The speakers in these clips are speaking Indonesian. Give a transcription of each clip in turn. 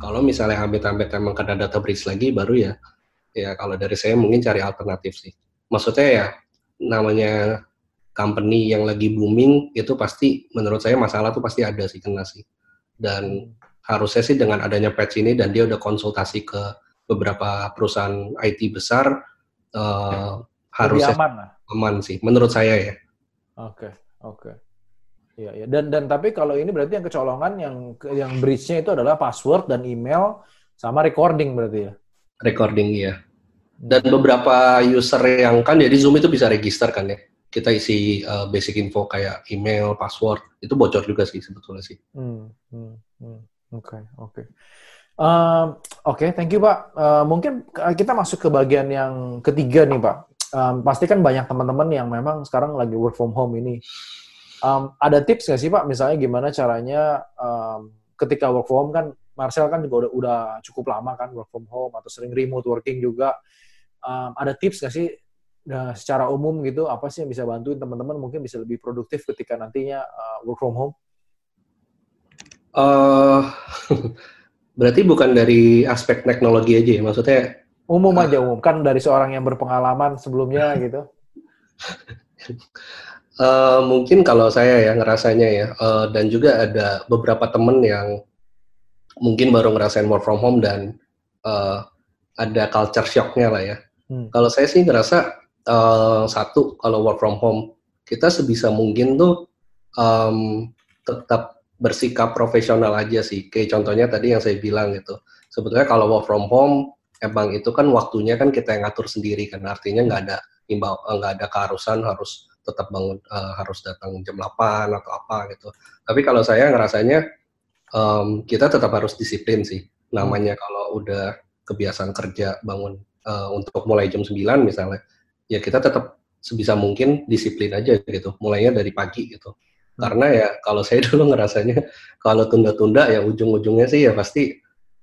Kalau misalnya amit-amit emang kena data breach lagi, baru ya, ya kalau dari saya mungkin cari alternatif sih. Maksudnya ya, namanya company yang lagi booming, itu pasti menurut saya masalah tuh pasti ada sih, kena sih. Dan harusnya sih dengan adanya patch ini dan dia udah konsultasi ke beberapa perusahaan IT besar, uh, harusnya aman, lah. aman sih, menurut saya ya. Oke, okay, oke. Okay. Iya, iya. Dan dan tapi kalau ini berarti yang kecolongan yang yang breach-nya itu adalah password dan email sama recording berarti ya. Recording iya. Dan hmm. beberapa user yang kan jadi Zoom itu bisa register kan ya. Kita isi uh, basic info kayak email, password, itu bocor juga sih sebetulnya sih. Hmm, hmm, hmm. Oke, okay, oke. Okay. Uh, oke, okay, thank you Pak. Uh, mungkin kita masuk ke bagian yang ketiga nih Pak. Um, pasti kan banyak teman-teman yang memang sekarang lagi work from home ini Um, ada tips nggak sih Pak, misalnya gimana caranya um, ketika work from home kan, Marcel kan juga udah, udah cukup lama kan work from home atau sering remote working juga. Um, ada tips nggak sih nah, secara umum gitu, apa sih yang bisa bantuin teman-teman mungkin bisa lebih produktif ketika nantinya uh, work from home? Uh, berarti bukan dari aspek teknologi aja ya, maksudnya? Umum aja, umum. Kan dari seorang yang berpengalaman sebelumnya gitu. Uh, mungkin kalau saya ya ngerasanya ya, uh, dan juga ada beberapa temen yang mungkin baru ngerasain work from home dan uh, ada culture shocknya lah ya. Hmm. Kalau saya sih ngerasa uh, satu kalau work from home kita sebisa mungkin tuh um, tetap bersikap profesional aja sih. Kayak contohnya tadi yang saya bilang gitu. Sebetulnya kalau work from home emang itu kan waktunya kan kita yang ngatur sendiri kan. Artinya nggak ada imbau nggak ada keharusan harus tetap bangun uh, harus datang jam 8 atau apa gitu. Tapi kalau saya ngerasanya um, kita tetap harus disiplin sih. Namanya kalau udah kebiasaan kerja bangun uh, untuk mulai jam 9 misalnya, ya kita tetap sebisa mungkin disiplin aja gitu. Mulainya dari pagi gitu. Hmm. Karena ya kalau saya dulu ngerasanya kalau tunda-tunda ya ujung-ujungnya sih ya pasti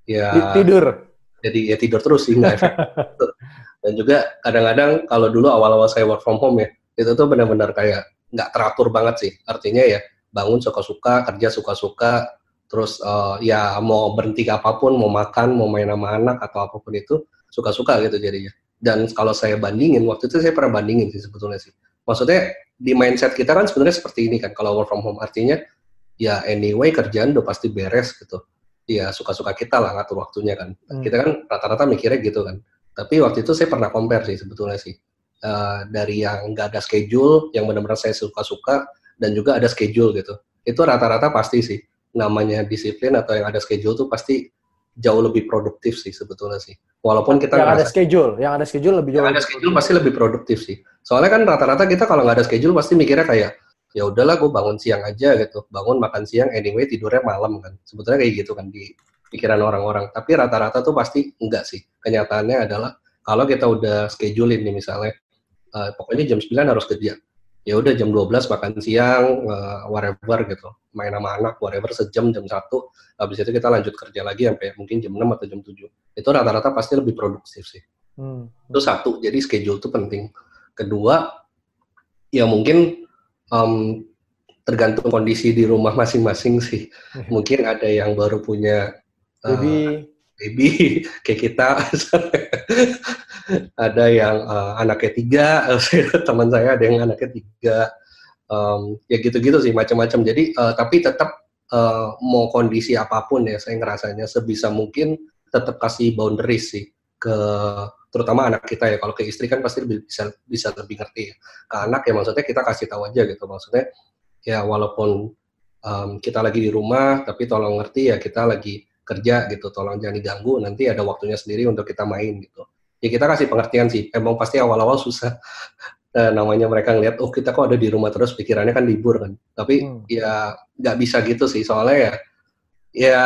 ya tidur. Jadi ya tidur terus sih nggak Dan juga kadang-kadang kalau dulu awal-awal saya work from home ya, itu tuh benar-benar kayak nggak teratur banget sih. Artinya ya bangun suka-suka kerja suka-suka terus uh, ya mau berhenti apa pun mau makan mau main sama anak atau apa pun itu suka-suka gitu jadinya. Dan kalau saya bandingin waktu itu saya pernah bandingin sih sebetulnya sih. Maksudnya di mindset kita kan sebenarnya seperti ini kan kalau work from home. Artinya ya anyway kerjaan udah pasti beres gitu. Ya suka-suka kita lah ngatur waktunya kan. Hmm. kita kan rata-rata mikirnya gitu kan. Tapi waktu itu saya pernah compare sih sebetulnya sih uh, dari yang nggak ada schedule, yang benar-benar saya suka-suka, dan juga ada schedule gitu. Itu rata-rata pasti sih. Namanya disiplin atau yang ada schedule tuh pasti jauh lebih produktif sih sebetulnya sih. Walaupun kita yang ada schedule, yang ada schedule lebih jauh. Yang ada schedule pasti lebih produktif sih. Soalnya kan rata-rata kita kalau nggak ada schedule pasti mikirnya kayak ya udahlah gue bangun siang aja gitu, bangun makan siang anyway tidurnya malam kan. Sebetulnya kayak gitu kan di pikiran orang-orang. Tapi rata-rata tuh pasti enggak sih. Kenyataannya adalah kalau kita udah schedulein nih misalnya uh, pokoknya jam 9 harus kerja ya udah jam 12 makan siang uh, whatever gitu. Main sama anak whatever sejam jam satu. Habis itu kita lanjut kerja lagi sampai mungkin jam 6 atau jam 7 itu rata-rata pasti lebih produktif sih. Hmm. itu satu jadi schedule itu penting. Kedua ya mungkin um, tergantung kondisi di rumah masing-masing sih. Mungkin ada yang baru punya uh, baby kayak kita. Ada yang uh, anaknya tiga teman saya ada yang anaknya tiga um, ya gitu-gitu sih macam-macam. Jadi uh, tapi tetap uh, mau kondisi apa pun ya saya ngerasanya sebisa mungkin tetap kasih boundaries sih ke terutama anak kita ya. Kalau ke istri kan pasti lebih bisa bisa lebih ngerti ya. Ke anak ya maksudnya kita kasih tahu aja gitu. Maksudnya ya walaupun um, kita lagi di rumah tapi tolong ngerti ya kita lagi kerja gitu tolong jangan diganggu nanti ada waktunya sendiri untuk kita main gitu. Ya kita kasih pengertian sih emang pasti awal-awal susah. Nah, namanya mereka ngeliat oh kita kok ada di rumah terus pikirannya kan libur kan. Tapi hmm. ya nggak bisa gitu sih soalnya ya ya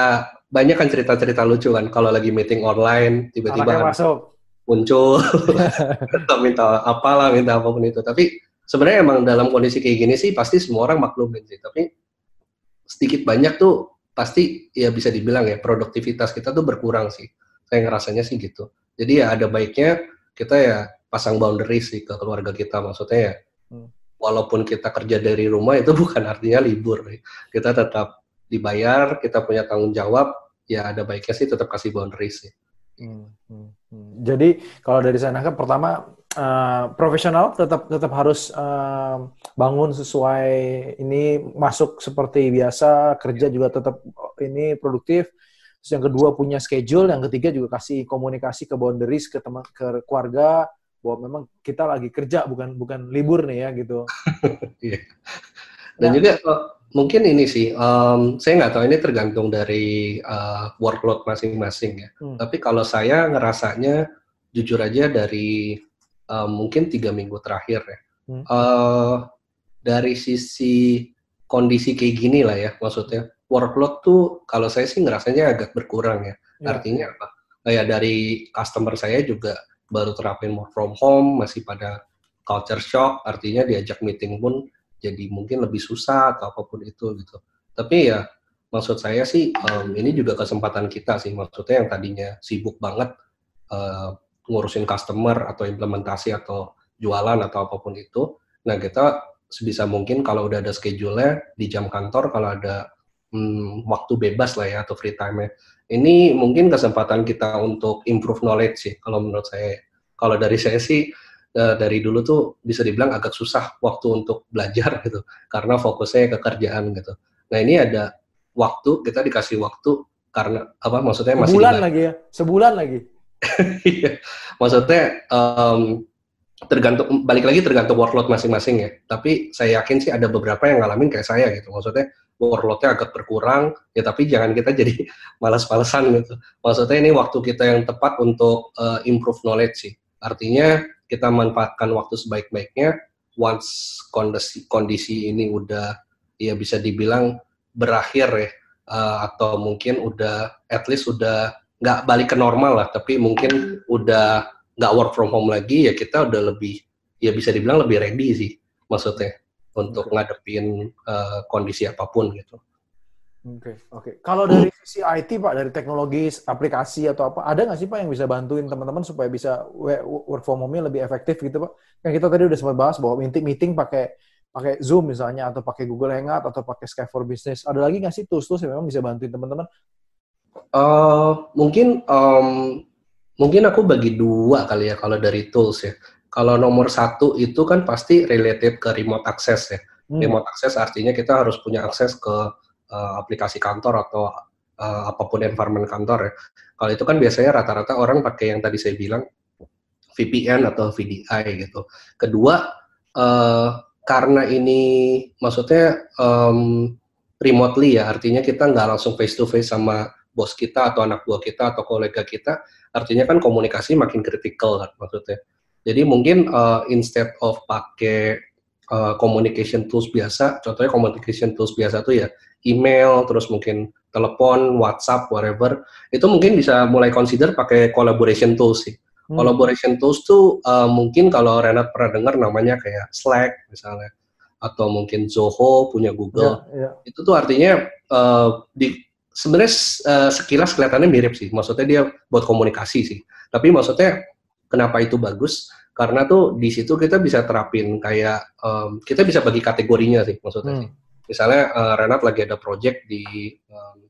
banyak kan cerita-cerita lucu kan kalau lagi meeting online tiba-tiba masuk. muncul. Atau minta apalah minta apa pun itu. Tapi sebenarnya emang dalam kondisi kayak gini sih pasti semua orang maklumin sih. Tapi sedikit banyak tuh pasti ya bisa dibilang ya produktivitas kita tuh berkurang sih. Saya ngerasanya sih gitu. Jadi ya ada baiknya kita ya pasang boundaries sih ke keluarga kita. Maksudnya ya hmm. walaupun kita kerja dari rumah itu bukan artinya libur. Kita tetap dibayar, kita punya tanggung jawab. ya ada baiknya sih tetap kasih boundaries sih. Hmm, hmm, hmm. Jadi kalau dari saya nangkep pertama uh, profesional tetap tetap harus uh, bangun sesuai ini masuk seperti biasa kerja juga tetap ini produktif. Terus yang kedua punya schedule, yang ketiga juga kasih komunikasi ke boundaries ke teman ke keluarga bahwa memang kita lagi kerja bukan bukan libur nih ya gitu. Iya. Dan nah, juga uh, mungkin ini sih, um, saya nggak tahu ini tergantung dari uh, workload masing-masing ya. Hmm. Tapi kalau saya ngerasanya jujur aja dari uh, mungkin tiga minggu terakhir ya, hmm. uh, dari sisi kondisi kayak gini lah ya, maksudnya workload tuh kalau saya sih ngerasanya agak berkurang ya. ya. Artinya apa? Kayak dari customer saya juga baru terapin work from home, masih pada culture shock, artinya diajak meeting pun jadi mungkin lebih susah atau apa pun itu gitu. Tapi ya maksud saya sih um, ini juga kesempatan kita sih maksudnya yang tadinya sibuk banget uh, ngurusin customer atau implementasi atau jualan atau apa pun itu. Nah kita sebisa mungkin kalau udah ada schedule-nya di jam kantor kalau ada hmm, waktu bebas lah ya atau free time-nya. Ini mungkin kesempatan kita untuk improve knowledge sih kalau menurut saya. Kalau dari saya sih uh, dari dulu tuh bisa dibilang agak susah waktu untuk belajar gitu karena fokusnya ke kerjaan gitu. Nah ini ada waktu kita dikasih waktu karena apa maksudnya masih sebulan lagi ya sebulan lagi. Iya, maksudnya um, tergantung balik lagi tergantung workload masing-masing ya. Tapi saya yakin sih ada beberapa yang ngalamin kayak saya gitu. Maksudnya workloadnya agak berkurang ya tapi jangan kita jadi malas-malesan gitu. Maksudnya ini waktu kita yang tepat untuk uh, improve knowledge sih. Artinya kita manfaatkan waktu sebaik-baiknya once kondisi kondisi ini udah ya bisa dibilang berakhir ya uh, atau mungkin udah at least udah nggak balik ke normal lah tapi mungkin udah nggak work from home lagi ya kita udah lebih ya bisa dibilang lebih ready sih maksudnya untuk ngadepin uh, kondisi apa pun gitu. Oke, okay, oke. Okay. Kalau dari sisi IT Pak, dari teknologi, aplikasi atau apa, ada nggak sih Pak yang bisa bantuin teman-teman supaya bisa work from home-nya lebih efektif gitu Pak? Kan kita tadi udah sempat bahas bahwa meeting meeting pakai pakai Zoom misalnya atau pakai Google Hangout atau pakai Skype for Business. Ada lagi nggak sih tools-tools yang memang bisa bantuin teman-teman? Uh, mungkin um, mungkin aku bagi dua kali ya kalau dari tools ya. Kalau nomor satu itu kan pasti related ke remote access ya. Hmm. Remote access artinya kita harus punya akses ke uh, aplikasi kantor atau uh, apa pun environment kantor ya. Kalau itu kan biasanya rata-rata orang pakai yang tadi saya bilang VPN atau VDI gitu. Kedua uh, karena ini maksudnya um, remotely ya, artinya kita nggak langsung face to face sama bos kita atau anak buah kita atau kolega kita, artinya kan komunikasi makin kritikal kan maksudnya. Jadi mungkin uh, instead of pakai uh, communication tools biasa, contohnya communication tools biasa tuh ya email, terus mungkin telepon, WhatsApp, whatever, itu mungkin bisa mulai consider pakai collaboration tools sih. Hmm. Collaboration tools tuh uh, mungkin kalau Renat pernah dengar namanya kayak Slack misalnya, atau mungkin Zoho punya Google. Yeah, yeah. Itu tuh artinya uh, di sebenarnya uh, sekilas kelihatannya mirip sih. Maksudnya dia buat komunikasi sih. Tapi maksudnya kenapa itu bagus? Karena tuh di situ kita bisa terapin kayak um, kita bisa bagi kategorinya sih maksudnya hmm. sih misalnya uh, Renat lagi ada project di um,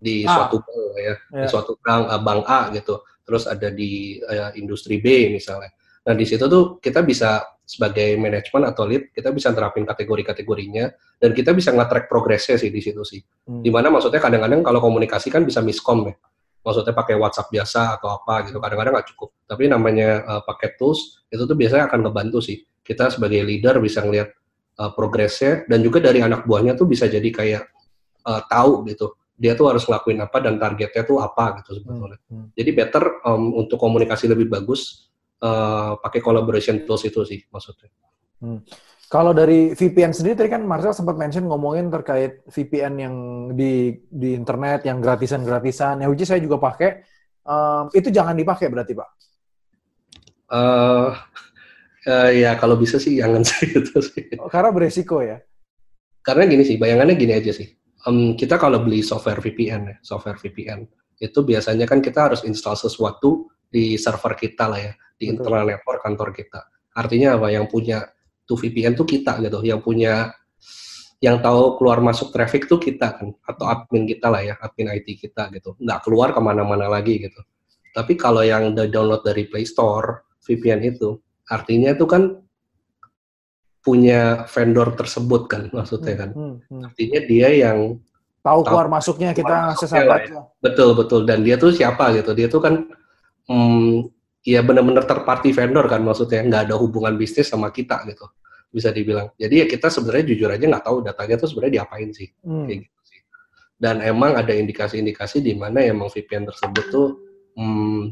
di A. suatu bank ya, yeah. di ya. suatu bank uh, bank A gitu, terus ada di uh, industri B misalnya. Nah di situ tuh kita bisa sebagai manajemen atau lead kita bisa terapin kategori-kategorinya dan kita bisa nge-track progresnya sih di situ sih. Hmm. Di mana maksudnya kadang-kadang kalau komunikasi kan bisa miskom ya. Maksudnya pakai WhatsApp biasa atau apa gitu kadang-kadang nggak cukup. Tapi namanya uh, pakai tools itu tuh biasanya akan ngebantu sih. Kita sebagai leader bisa ngelihat uh, progresnya dan juga dari anak buahnya tuh bisa jadi kayak uh, tahu gitu dia tuh harus ngelakuin apa dan targetnya tuh apa gitu sebetulnya. Hmm. hmm. Jadi better um, untuk komunikasi lebih bagus uh, pakai collaboration tools itu sih maksudnya. Hmm. Kalau dari VPN sendiri tadi kan Marcel sempat mention ngomongin terkait VPN yang di di internet yang gratisan-gratisan, yang which saya juga pakai. Um, itu jangan dipakai berarti pak? Uh, Uh, ya kalau bisa sih jangan sih itu sih. Oh, karena beresiko ya. Karena gini sih, bayangannya gini aja sih. Um, kita kalau beli software VPN ya, software VPN itu biasanya kan kita harus install sesuatu di server kita lah ya, di Betul. internal network kantor kita. Artinya apa? Yang punya tuh VPN tuh kita gitu, yang punya yang tahu keluar masuk traffic tuh kita kan atau admin kita lah ya admin IT kita gitu nggak keluar ke mana-mana lagi gitu tapi kalau yang udah download dari Play Store VPN itu artinya itu kan punya vendor tersebut kan maksudnya kan hmm, hmm, hmm. artinya dia yang tahu keluar masuknya kita sesaat ya. betul betul dan dia tuh siapa gitu dia tuh kan hmm, ya benar-benar terparty vendor kan maksudnya nggak ada hubungan bisnis sama kita gitu bisa dibilang. Jadi ya kita sebenarnya jujur aja nggak tahu datanya tuh sebenarnya diapain sih, hmm. kayak gitu sih. Dan emang ada indikasi-indikasi di mana emang VPN tersebut tuh hmm,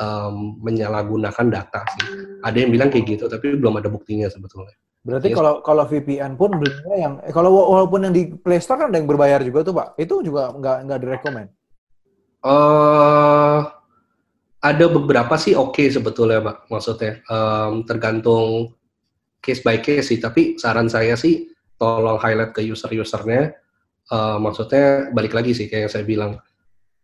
um, menyalahgunakan data sih. Ada yang bilang kayak gitu, tapi belum ada buktinya sebetulnya. Berarti yes. kalau kalau VPN pun belinya yang eh, kalau walaupun yang di Play Store kan ada yang berbayar juga tuh pak, itu juga nggak nggak direkomend. Uh, ada beberapa sih oke okay sebetulnya pak, maksudnya um, tergantung case by case sih, tapi saran saya sih tolong highlight ke user-usernya. Uh, maksudnya balik lagi sih kayak yang saya bilang,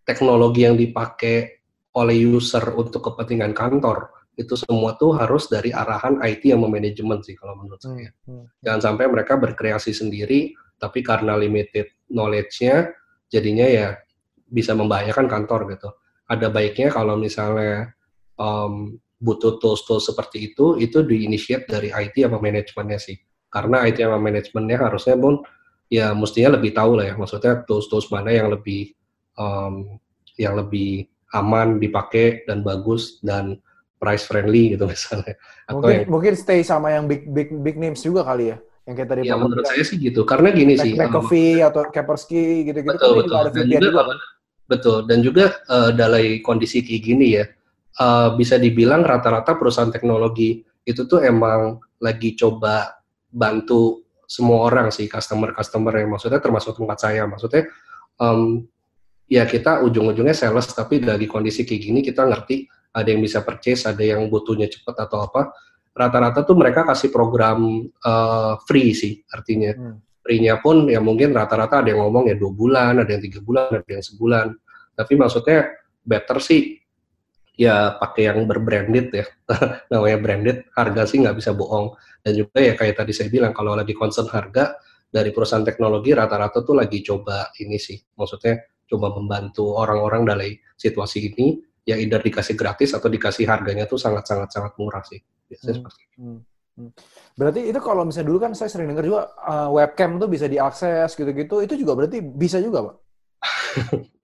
teknologi yang dipakai oleh user untuk kepentingan kantor itu semua tuh harus dari arahan IT yang memanajemen sih kalau menurut hmm, saya. Hmm. Jangan sampai mereka berkreasi sendiri, tapi karena limited knowledge-nya, jadinya ya bisa membahayakan kantor gitu. Ada baiknya kalau misalnya um, butuh tools-tools seperti itu, itu diinisiat dari IT sama manajemennya sih. Karena IT sama manajemennya harusnya pun ya mestinya lebih tahu lah ya, maksudnya tools-tools mana yang lebih um, yang lebih aman dipakai dan bagus dan price friendly gitu misalnya. Atau mungkin yang, mungkin stay sama yang big big big names juga kali ya, yang kita tadi. Ya menurut saya sih gitu, karena gini Mac, sih. McAfee um, atau Kaspersky gitu-gitu. Betul kan betul. Dan juga, juga. Betul. Dan juga uh, dalam kondisi kayak gini ya, uh, bisa dibilang rata-rata perusahaan teknologi itu tuh emang lagi coba bantu semua orang sih customer-customer yang maksudnya termasuk tempat saya. Maksudnya um, ya kita ujung-ujungnya sales tapi dari kondisi kayak gini kita ngerti ada yang bisa purchase ada yang butuhnya cepat atau apa. Rata-rata tuh mereka kasih program uh, free sih artinya. Hmm. free-nya pun ya mungkin rata-rata ada yang ngomong ya dua bulan ada yang tiga bulan ada yang sebulan tapi maksudnya better sih ya pakai yang berbranded ya namanya branded harga sih nggak bisa bohong dan juga ya kayak tadi saya bilang kalau lagi concern harga dari perusahaan teknologi rata-rata tuh lagi coba ini sih maksudnya coba membantu orang-orang dari situasi ini ya either dikasih gratis atau dikasih harganya tuh sangat-sangat sangat murah sih biasanya hmm. seperti itu. Hmm. hmm. Berarti itu kalau misalnya dulu kan saya sering dengar juga uh, webcam tuh bisa diakses gitu-gitu, itu juga berarti bisa juga, Pak?